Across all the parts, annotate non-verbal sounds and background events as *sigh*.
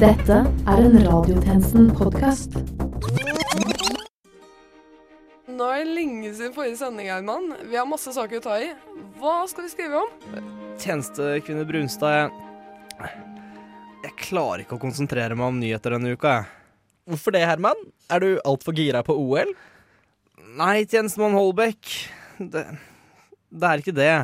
Dette er en Radiotjenesten-podkast. Nå er det lenge siden forrige sending, Herman. Vi har masse saker å ta i. Hva skal vi skrive om? Tjenestekvinne Brunstad, jeg Jeg klarer ikke å konsentrere meg om nyheter denne uka, jeg. Hvorfor det, Herman? Er du altfor gira på OL? Nei, tjenestemann Holbæk. Det, det er ikke det.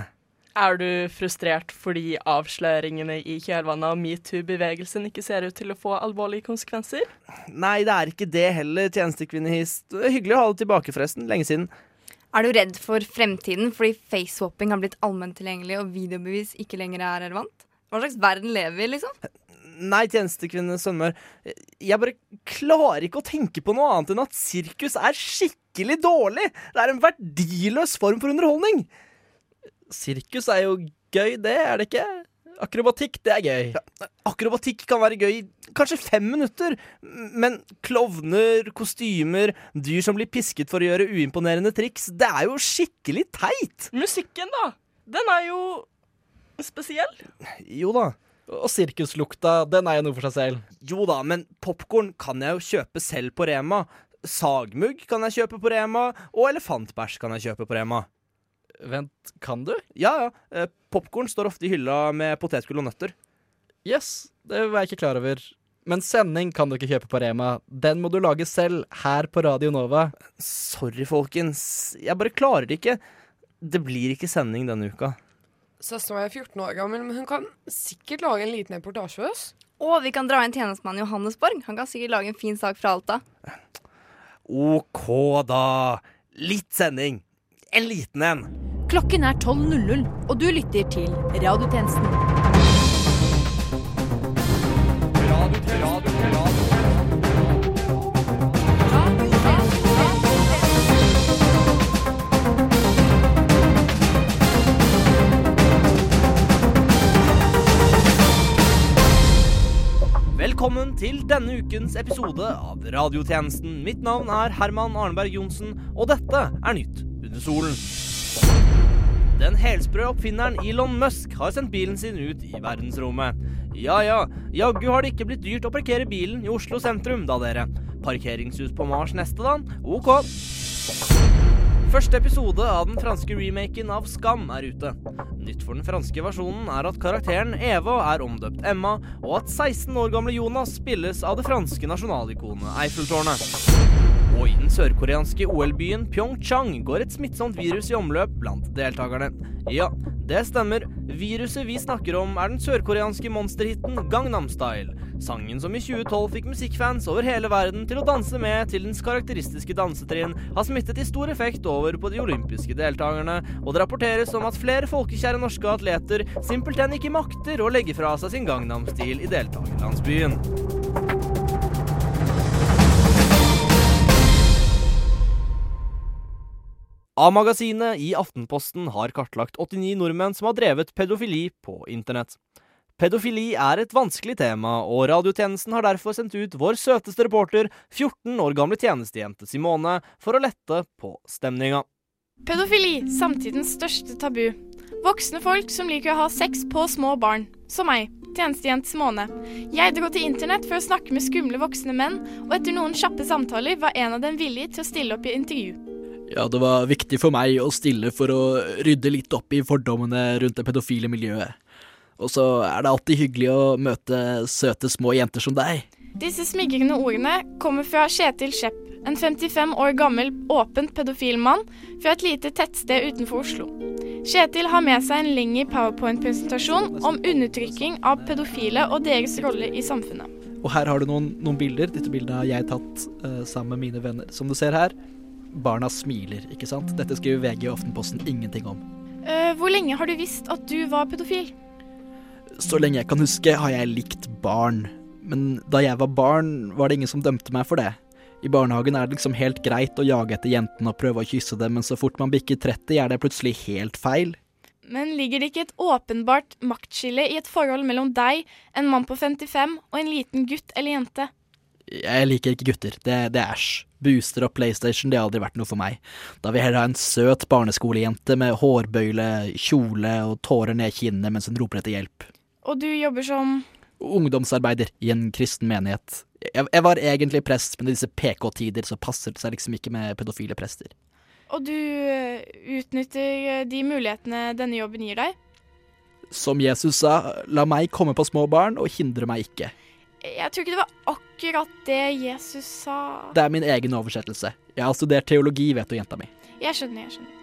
Er du frustrert fordi avsløringene i kjølvannet av metoo-bevegelsen ikke ser ut til å få alvorlige konsekvenser? Nei, det er ikke det heller, tjenestekvinnehist. Hyggelig å ha det tilbake, forresten. Lenge siden. Er du redd for fremtiden fordi faceswapping har blitt allment tilgjengelig og videobevis ikke lenger er relevant? Hva slags verden lever vi i, liksom? Nei, tjenestekvinne Sønmør. Jeg bare klarer ikke å tenke på noe annet enn at sirkus er skikkelig dårlig. Det er en verdiløs form for underholdning. Sirkus er jo gøy, det, er det ikke? Akrobatikk, det er gøy. Akrobatikk kan være gøy i kanskje fem minutter, men klovner, kostymer, dyr som blir pisket for å gjøre uimponerende triks, det er jo skikkelig teit. Musikken, da! Den er jo spesiell. Jo da. Og sirkuslukta, den er jo noe for seg selv. Jo da, men popkorn kan jeg jo kjøpe selv på Rema. Sagmugg kan jeg kjøpe på Rema, og elefantbæsj kan jeg kjøpe på Rema. Vent, kan du? Ja, ja. Eh, Popkorn står ofte i hylla med potetgull og nøtter. Yes, det var jeg ikke klar over. Men sending kan du ikke kjøpe på Rema. Den må du lage selv, her på Radio Nova. Sorry, folkens. Jeg bare klarer det ikke. Det blir ikke sending denne uka. Søstera mi er 14 år gammel, men hun kan sikkert lage en liten reportasje for oss. Og vi kan dra inn tjenestemann Johannesborg. Han kan sikkert lage en fin sak fra Alta. OK, da. Litt sending. En liten en. Klokken er 12.00, og du lytter til Radiotjenesten. Velkommen til denne ukens episode av Radiotjenesten. Mitt navn er Herman Arneberg Johnsen, og dette er Nytt solen. Den helsprø oppfinneren Elon Musk har sendt bilen sin ut i verdensrommet. Ja ja, jaggu har det ikke blitt dyrt å parkere bilen i Oslo sentrum, da dere. Parkeringshus på Mars neste, da? OK. Første episode av den franske remaken av Skam er ute. Nytt for den franske versjonen er at karakteren Eva er omdøpt Emma, og at 16 år gamle Jonas spilles av det franske nasjonalikonet Eiffeltårnet. Og i den sørkoreanske OL-byen Pyeongchang går et smittsomt virus i omløp blant deltakerne. Ja, det stemmer. Viruset vi snakker om, er den sørkoreanske monsterhiten Gangnam Style. Sangen som i 2012 fikk musikkfans over hele verden til å danse med til dens karakteristiske dansetrinn, har smittet i stor effekt over på de olympiske deltakerne, og det rapporteres om at flere folkekjære norske atleter simpelthen ikke makter å legge fra seg sin Gangnam-stil i deltakerlandsbyen. A-magasinet i Aftenposten har kartlagt 89 nordmenn som har drevet pedofili på internett. Pedofili er et vanskelig tema, og radiotjenesten har derfor sendt ut vår søteste reporter, 14 år gamle tjenestejente Simone, for å lette på stemninga. Pedofili, samtidens største tabu. Voksne folk som liker å ha sex på små barn. Som meg, tjenestejente Simone. Jeg hadde gått til internett for å snakke med skumle voksne menn, og etter noen kjappe samtaler var en av dem villig til å stille opp i intervju. Ja, det var viktig for meg å stille for å rydde litt opp i fordommene rundt det pedofile miljøet. Og så er det alltid hyggelig å møte søte små jenter som deg. Disse smigrende ordene kommer fra Kjetil Skjepp, en 55 år gammel åpent pedofil mann fra et lite tettsted utenfor Oslo. Kjetil har med seg en lengre powerpoint-presentasjon om undertrykking av pedofile og deres rolle i samfunnet. Og her har du noen, noen bilder. Dette bildet har jeg tatt uh, sammen med mine venner. Som du ser her, barna smiler, ikke sant? Dette skriver VG og Aftenposten ingenting om. Uh, hvor lenge har du visst at du var pedofil? Så lenge jeg kan huske, har jeg likt barn. Men da jeg var barn, var det ingen som dømte meg for det. I barnehagen er det liksom helt greit å jage etter jentene og prøve å kysse dem, men så fort man bikker 30, er det plutselig helt feil. Men ligger det ikke et åpenbart maktskille i et forhold mellom deg, en mann på 55, og en liten gutt eller jente? Jeg liker ikke gutter, det, det er æsj. Booster og PlayStation, det har aldri vært noe for meg. Da vil jeg heller ha en søt barneskolejente med hårbøyle, kjole og tårer ned kinnet mens hun roper etter hjelp. Og du jobber som ungdomsarbeider i en kristen menighet. Jeg, jeg var egentlig prest, men i disse PK-tider så passer det seg liksom ikke med pedofile prester. Og du eh, utnytter eh, de mulighetene denne jobben gir deg. Som Jesus sa, la meg komme på små barn og hindre meg ikke. Jeg tror ikke det var akkurat det Jesus sa. Det er min egen oversettelse. Jeg har studert teologi, vet du, jenta mi. Jeg skjønner, jeg skjønner.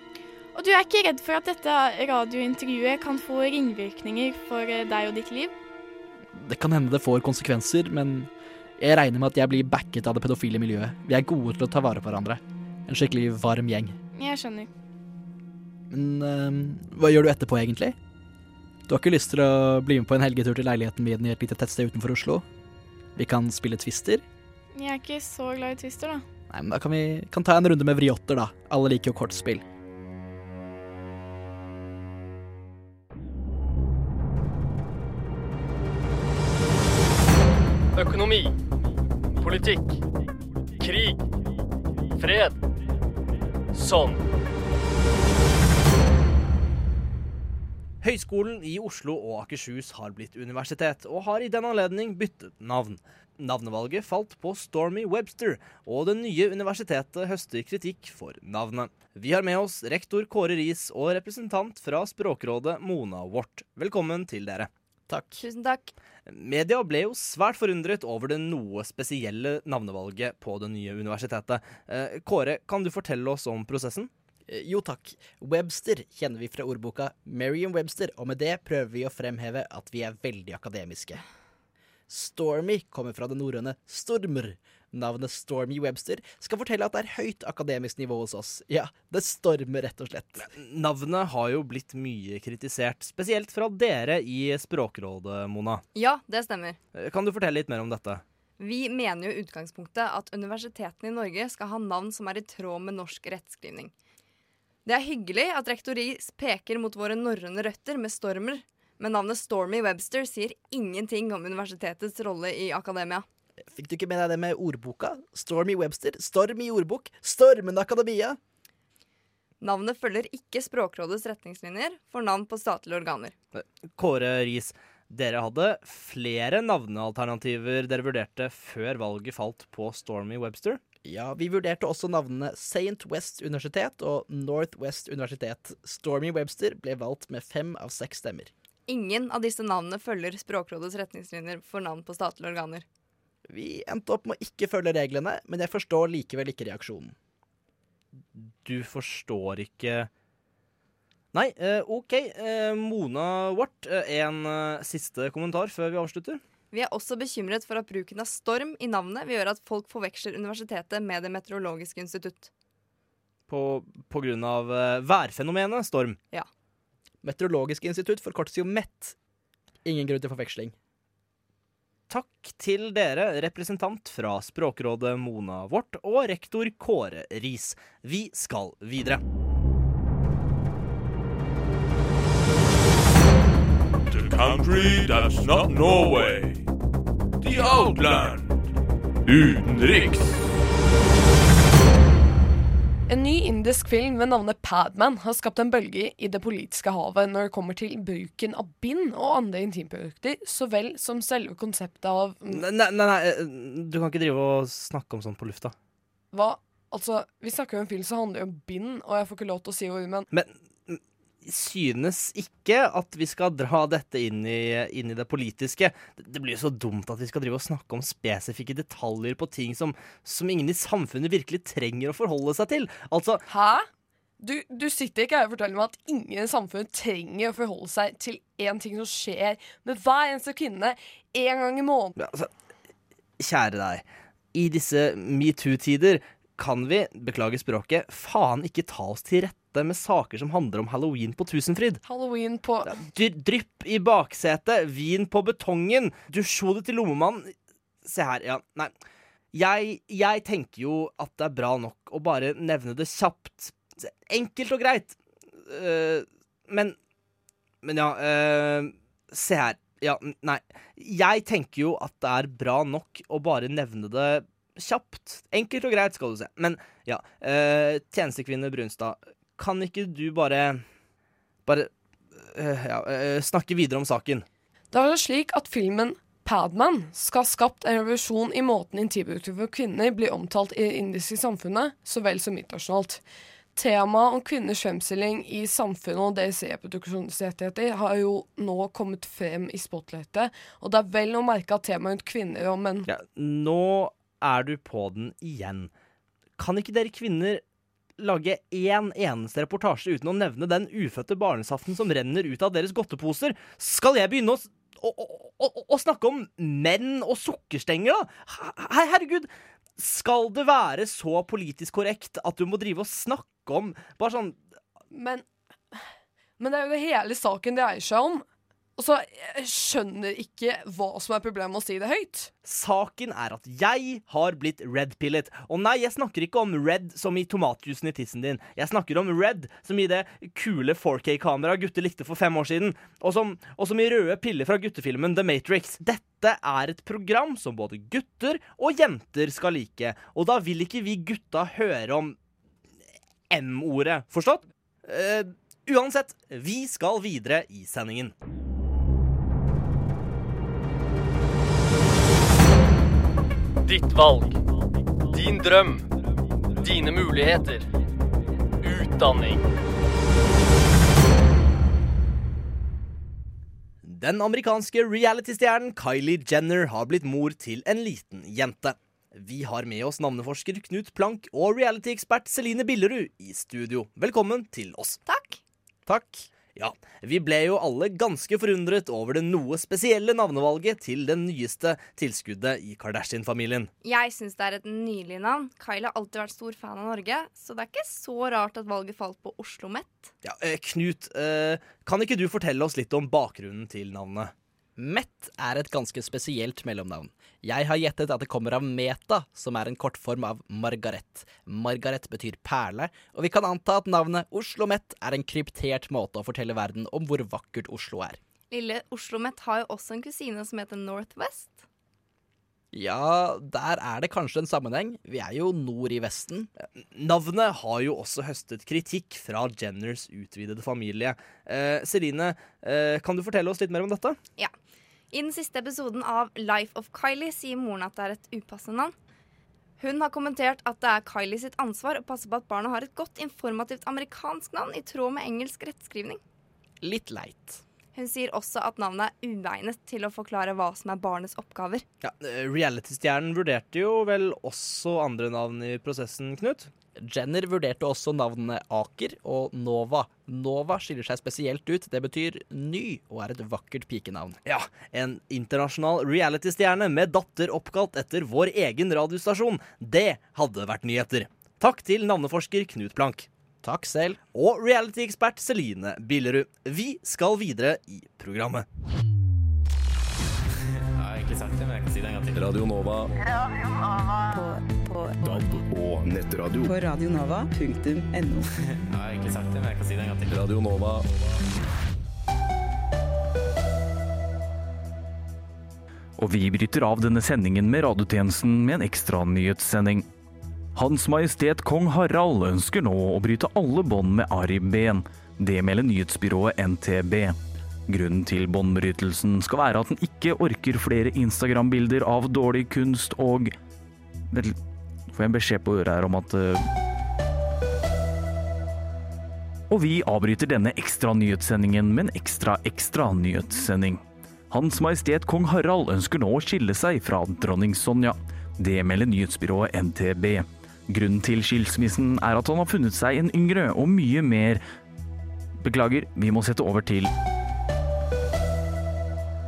Og du er ikke redd for at dette radiointervjuet kan få ringvirkninger for eh, deg og ditt liv? Det kan hende det får konsekvenser, men jeg regner med at jeg blir backet av det pedofile miljøet. Vi er gode til å ta vare på hverandre. En skikkelig varm gjeng. Jeg skjønner. Men uh, hva gjør du etterpå, egentlig? Du har ikke lyst til å bli med på en helgetur til leiligheten min i et lite tettsted utenfor Oslo? Vi kan spille Twister? Jeg er ikke så glad i Twister, da. Nei, men da kan vi kan ta en runde med vriotter, da. Alle liker jo kortspill. Økonomi. Politikk. Krig. Fred. Sånn. Høgskolen i Oslo og Akershus har blitt universitet, og har i den anledning byttet navn. Navnevalget falt på Stormy Webster, og det nye universitetet høster kritikk for navnet. Vi har med oss rektor Kåre Riis og representant fra Språkrådet Mona Wort. Velkommen til dere. Takk. Tusen takk. Media ble jo svært forundret over det noe spesielle navnevalget på det nye universitetet. Eh, Kåre, kan du fortelle oss om prosessen? Eh, Jo takk. Webster kjenner vi fra ordboka Merriam-Webster, og med det prøver vi å fremheve at vi er veldig akademiske. Stormy kommer fra det norrøne stormer. Navnet Stormy Webster skal fortelle at det er høyt akademisk nivå hos oss. Ja, det stormer rett og slett. Navnet har jo blitt mye kritisert, spesielt fra dere i Språkrådet, Mona. Ja, det stemmer. Eh, Kan du fortelle litt mer om dette? Vi mener jo i utgangspunktet at universitetene i Norge skal ha navn som er i tråd med norsk rettskrivning. Det er hyggelig at rektor Riis peker mot våre norrøne røtter med stormer, men navnet Stormy Webster sier ingenting om universitetets rolle i akademia. Fikk du ikke med deg det med ordboka? Stormy Webster, storm i ordbok, stormende akademia. Navnet følger ikke Språkrådets retningslinjer for navn på statlige organer. Kåre Riis, dere hadde flere navnealternativer dere vurderte før valget falt på Stormy Webster. Ja, vi vurderte også navnene St. West Universitet og Northwest Universitet. Stormy Webster ble valgt med fem av seks stemmer. Ingen av disse navnene følger Språkrådets retningslinjer for navn på statlige organer. Vi endte opp med å ikke følge reglene, men jeg forstår likevel ikke reaksjonen. Du forstår ikke Nei, eh, OK. Eh, Mona Wart, eh, en siste kommentar før vi avslutter. Vi er også bekymret for at bruken av storm i navnet vil gjøre at folk forveksler universitetet med Det meteorologiske institutt. På, på grunn av eh, værfenomenet storm. Ja. Meteorologisk institutt forkortes jo MET. Ingen grunn til forveksling. Takk til dere, representant fra Språkrådet Mona Wort og rektor Kåre Riis. Vi skal videre. The country that's not Norway. The Outland. Utenriks. En ny indisk film ved navnet Padman har skapt en bølge i det politiske havet når det kommer til bruken av bind og andre intimprodukter, så vel som selve konseptet av Nei, nei, nei, eh, du kan ikke drive og snakke om sånt på lufta. Hva? Altså, vi snakker jo om film som handler om bind, og jeg får ikke lov til å si ord, men Men synes ikke at vi skal dra dette inn i, inn i det politiske. Det, det blir jo så dumt at vi skal drive og snakke om spesifikke detaljer på ting som, som ingen i samfunnet virkelig trenger å forholde seg til. Altså, Hæ? Du, du sitter ikke her og forteller meg at ingen i samfunnet trenger å forholde seg til én ting som skjer med hver eneste kvinne én gang i måneden. ja, altså Kjære deg. I disse metoo-tider kan vi, beklager språket, faen ikke ta oss til rette med saker som handler om halloween på Tusenfryd. Halloween på Dy Drypp i baksetet, vin på betongen, dusjhodet til lommemann Se her, ja, nei. Jeg, jeg tenker jo at det er bra nok å bare nevne det kjapt. Enkelt og greit. Uh, men Men ja, Uh, se her. Ja, nei. Jeg tenker jo at det er bra nok å bare nevne det kjapt. Enkelt og greit, skal du se. Men ja, Uh, tjenestekvinne Brunstad, kan ikke du bare Bare øh, ja, øh, snakke videre om saken? Det var jo slik at filmen Padman skal ha skapt en revolusjon i måten intimprodukter for kvinner blir omtalt i det indiske samfunnet, så vel som internasjonalt. Temaet om kvinners fremstilling i samfunnet og deres reproduksjonsrettigheter har jo nå kommet frem i spotlightet, og det er vel å merke at temaet rundt kvinner og menn Ja, nå er du på den igjen. Kan ikke dere kvinner lage én eneste reportasje uten å nevne den ufødte barnesaften som renner ut av deres godteposer? Skal jeg begynne å, å, å, å, snakke om menn og sukkerstenger, da? Her, herregud! Skal det være så politisk korrekt at du må drive og snakke om bare sånn Men, men det er jo det hele saken dreier seg om. Og så skjønner ikke hva som er problemet med å si det høyt. Saken er at jeg har blitt red-pillet. Og nei, jeg snakker ikke om red som i tomatjuicen i tissen din. Jeg snakker om red som i det kule 4K-kameraet gutter likte for fem år siden. Og som, og som i røde piller fra guttefilmen The Matrix. Dette er et program som både gutter og jenter skal like. Og da vil ikke vi gutta høre om M-ordet. Forstått? Uh, uansett, vi skal videre i sendingen. Ditt valg. Din drøm. Dine muligheter. Utdanning. Den amerikanske reality-stjernen Kylie Jenner har blitt mor til en liten jente. Vi har med oss navneforsker Knut Plank og reality-ekspert Celine Billerud i studio. Velkommen til oss. Takk. Takk. Ja, vi ble jo alle ganske forundret over det noe spesielle navnevalget til det nyeste tilskuddet i Kardashian-familien. Jeg syns det er et nydelig navn. Kyle har alltid vært stor fan av Norge, så det er ikke så rart at valget falt på Oslo Met. Ja, eh, Knut, eh, kan ikke du fortelle oss litt om bakgrunnen til navnet? Met er et ganske spesielt mellomnavn. Jeg har gjettet at det kommer av meta, som er en kortform av Margaret. Margaret betyr perle, og vi kan anta at navnet Oslo Met er en kryptert måte å fortelle verden om hvor vakkert Oslo er. Lille Oslo Met har jo også en kusine som heter Northwest. Ja, der er det kanskje en sammenheng. Vi er jo nord i Vesten. Navnet har jo også høstet kritikk fra Jenners utvidede familie. Eh, Celine, eh, kan du fortelle oss litt mer om dette? Ja. I den siste episoden av Life of Kylie sier moren at det er et upassende navn. Hun har kommentert at det er Kylie sitt ansvar å passe på at barna har et godt informativt amerikansk navn i tråd med engelsk rettskrivning. Litt leit. Hun sier også at navnet er uegnet til å forklare hva som er barnets oppgaver. Ja, eh, Reality-stjernen vurderte jo vel også andre navn i prosessen, Knut? Jenner vurderte også navnene Aker og Nova. Nova skiller seg spesielt ut. Det betyr ny og er et vakkert pikenavn. Ja, en internasjonal reality-stjerne med datter oppkalt etter vår egen radiostasjon. Det hadde vært nyheter. Takk til navneforsker Knut Plank. Takk selv. Og reality-ekspert Celine Billerud. Vi skal videre i programmet. Jeg har egentlig sagt det, men jeg kan si det en gang til. Radio Nova. På, DAB og nettradio. på radionova.no. *laughs* Egentlig sagt det, men jeg kan si det en gang til. Radio Nova. Og vi bryter av denne sendingen med radiotjenesten med en ekstra nyhetssending. Hans Majestet Kong Harald ønsker nå å bryte alle bånd med Ariben. Det melder nyhetsbyrået NTB. Grunnen til båndbrytelsen skal være at den ikke orker flere Instagram-bilder av dårlig kunst og Vel, får jeg en beskjed på øret her om at eh, Og vi avbryter denne ekstra nyhetssendingen med en ekstra ekstra nyhetssending. Hans Majestet Kong Harald ønsker nå å skille seg fra dronning Sonja. Det melder nyhetsbyrået NTB. Grunnen til skilsmissen er at han har funnet seg en yngre og mye mer Beklager, vi må sette over til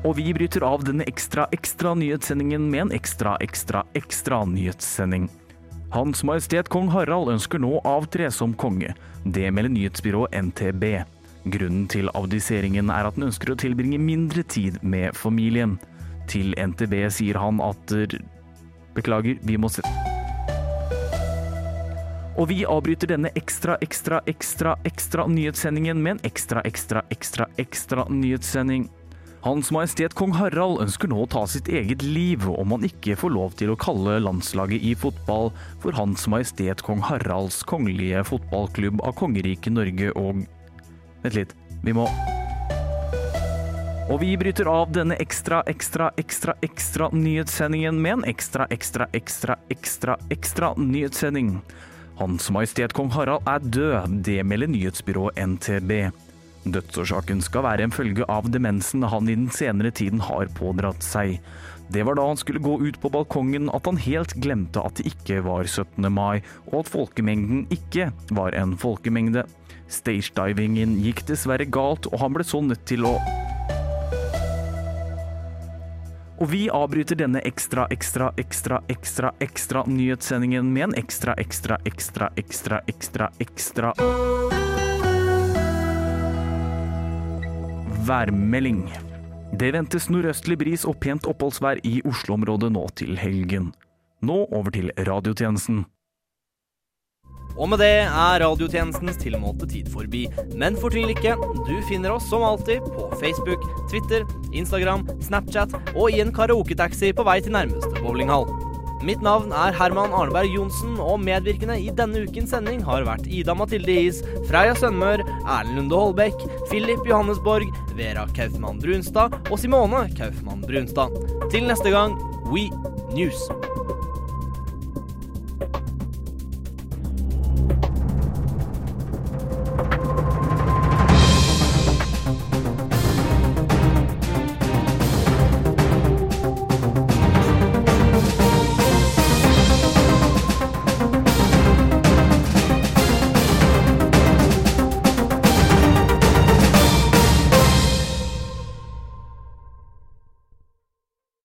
Og vi bryter av denne ekstra ekstra nyhetssendingen med en ekstra ekstra ekstra nyhetssending. Hans Majestet Kong Harald ønsker nå avtre som konge. Det melder nyhetsbyrået NTB. Grunnen til abdiseringen er at han ønsker å tilbringe mindre tid med familien. Til NTB sier han at eh, Beklager, vi må se... Og vi avbryter denne ekstra, ekstra, ekstra, ekstra nyhetssendingen med en ekstra, ekstra, ekstra, ekstra nyhetssending. Hans Majestet Kong Harald ønsker nå å ta sitt eget liv om han ikke får lov til å kalle landslaget i fotball for Hans Majestet Kong Haralds kongelige fotballklubb av kongeriket Norge og Vent litt, vi må Og vi bryter av denne ekstra, ekstra, ekstra, ekstra nyhetssendingen med en ekstra, ekstra, ekstra, ekstra, ekstra nyhetssending. Hans Majestet Kong Harald er død, det melder nyhetsbyrået NTB. Dødsårsaken skal være en følge av demensen han i den senere tiden har pådratt seg. Det var da han skulle gå ut på balkongen at han helt glemte at det ikke var 17. mai, og at folkemengden ikke var en folkemengde. Stagedivingen gikk dessverre galt, og han ble så nødt til å Og vi avbryter denne ekstra, ekstra, ekstra, ekstra, ekstra nyhetssendingen med en ekstra, ekstra, ekstra, ekstra, ekstra, ekstra Værmelding. Det ventes nordøstlig bris og pent oppholdsvær i Oslo-området nå til helgen. Nå over til radiotjenesten. Og med det er radiotjenestens tilmålte tid forbi. Men fortvil ikke, du finner oss som alltid på Facebook, Twitter, Instagram, Snapchat og i en karaoketaxi på vei til nærmeste bowlinghall. Mitt navn er Herman Arneberg Johnsen, og medvirkende i denne ukens sending har vært Ida Mathilde Is, Freya Sønmør, Erlend Lunde Holbæk, Philip Johannesborg, Vera Kaufmann Brunstad og Simone Kaufmann Brunstad. Til neste gang, We News.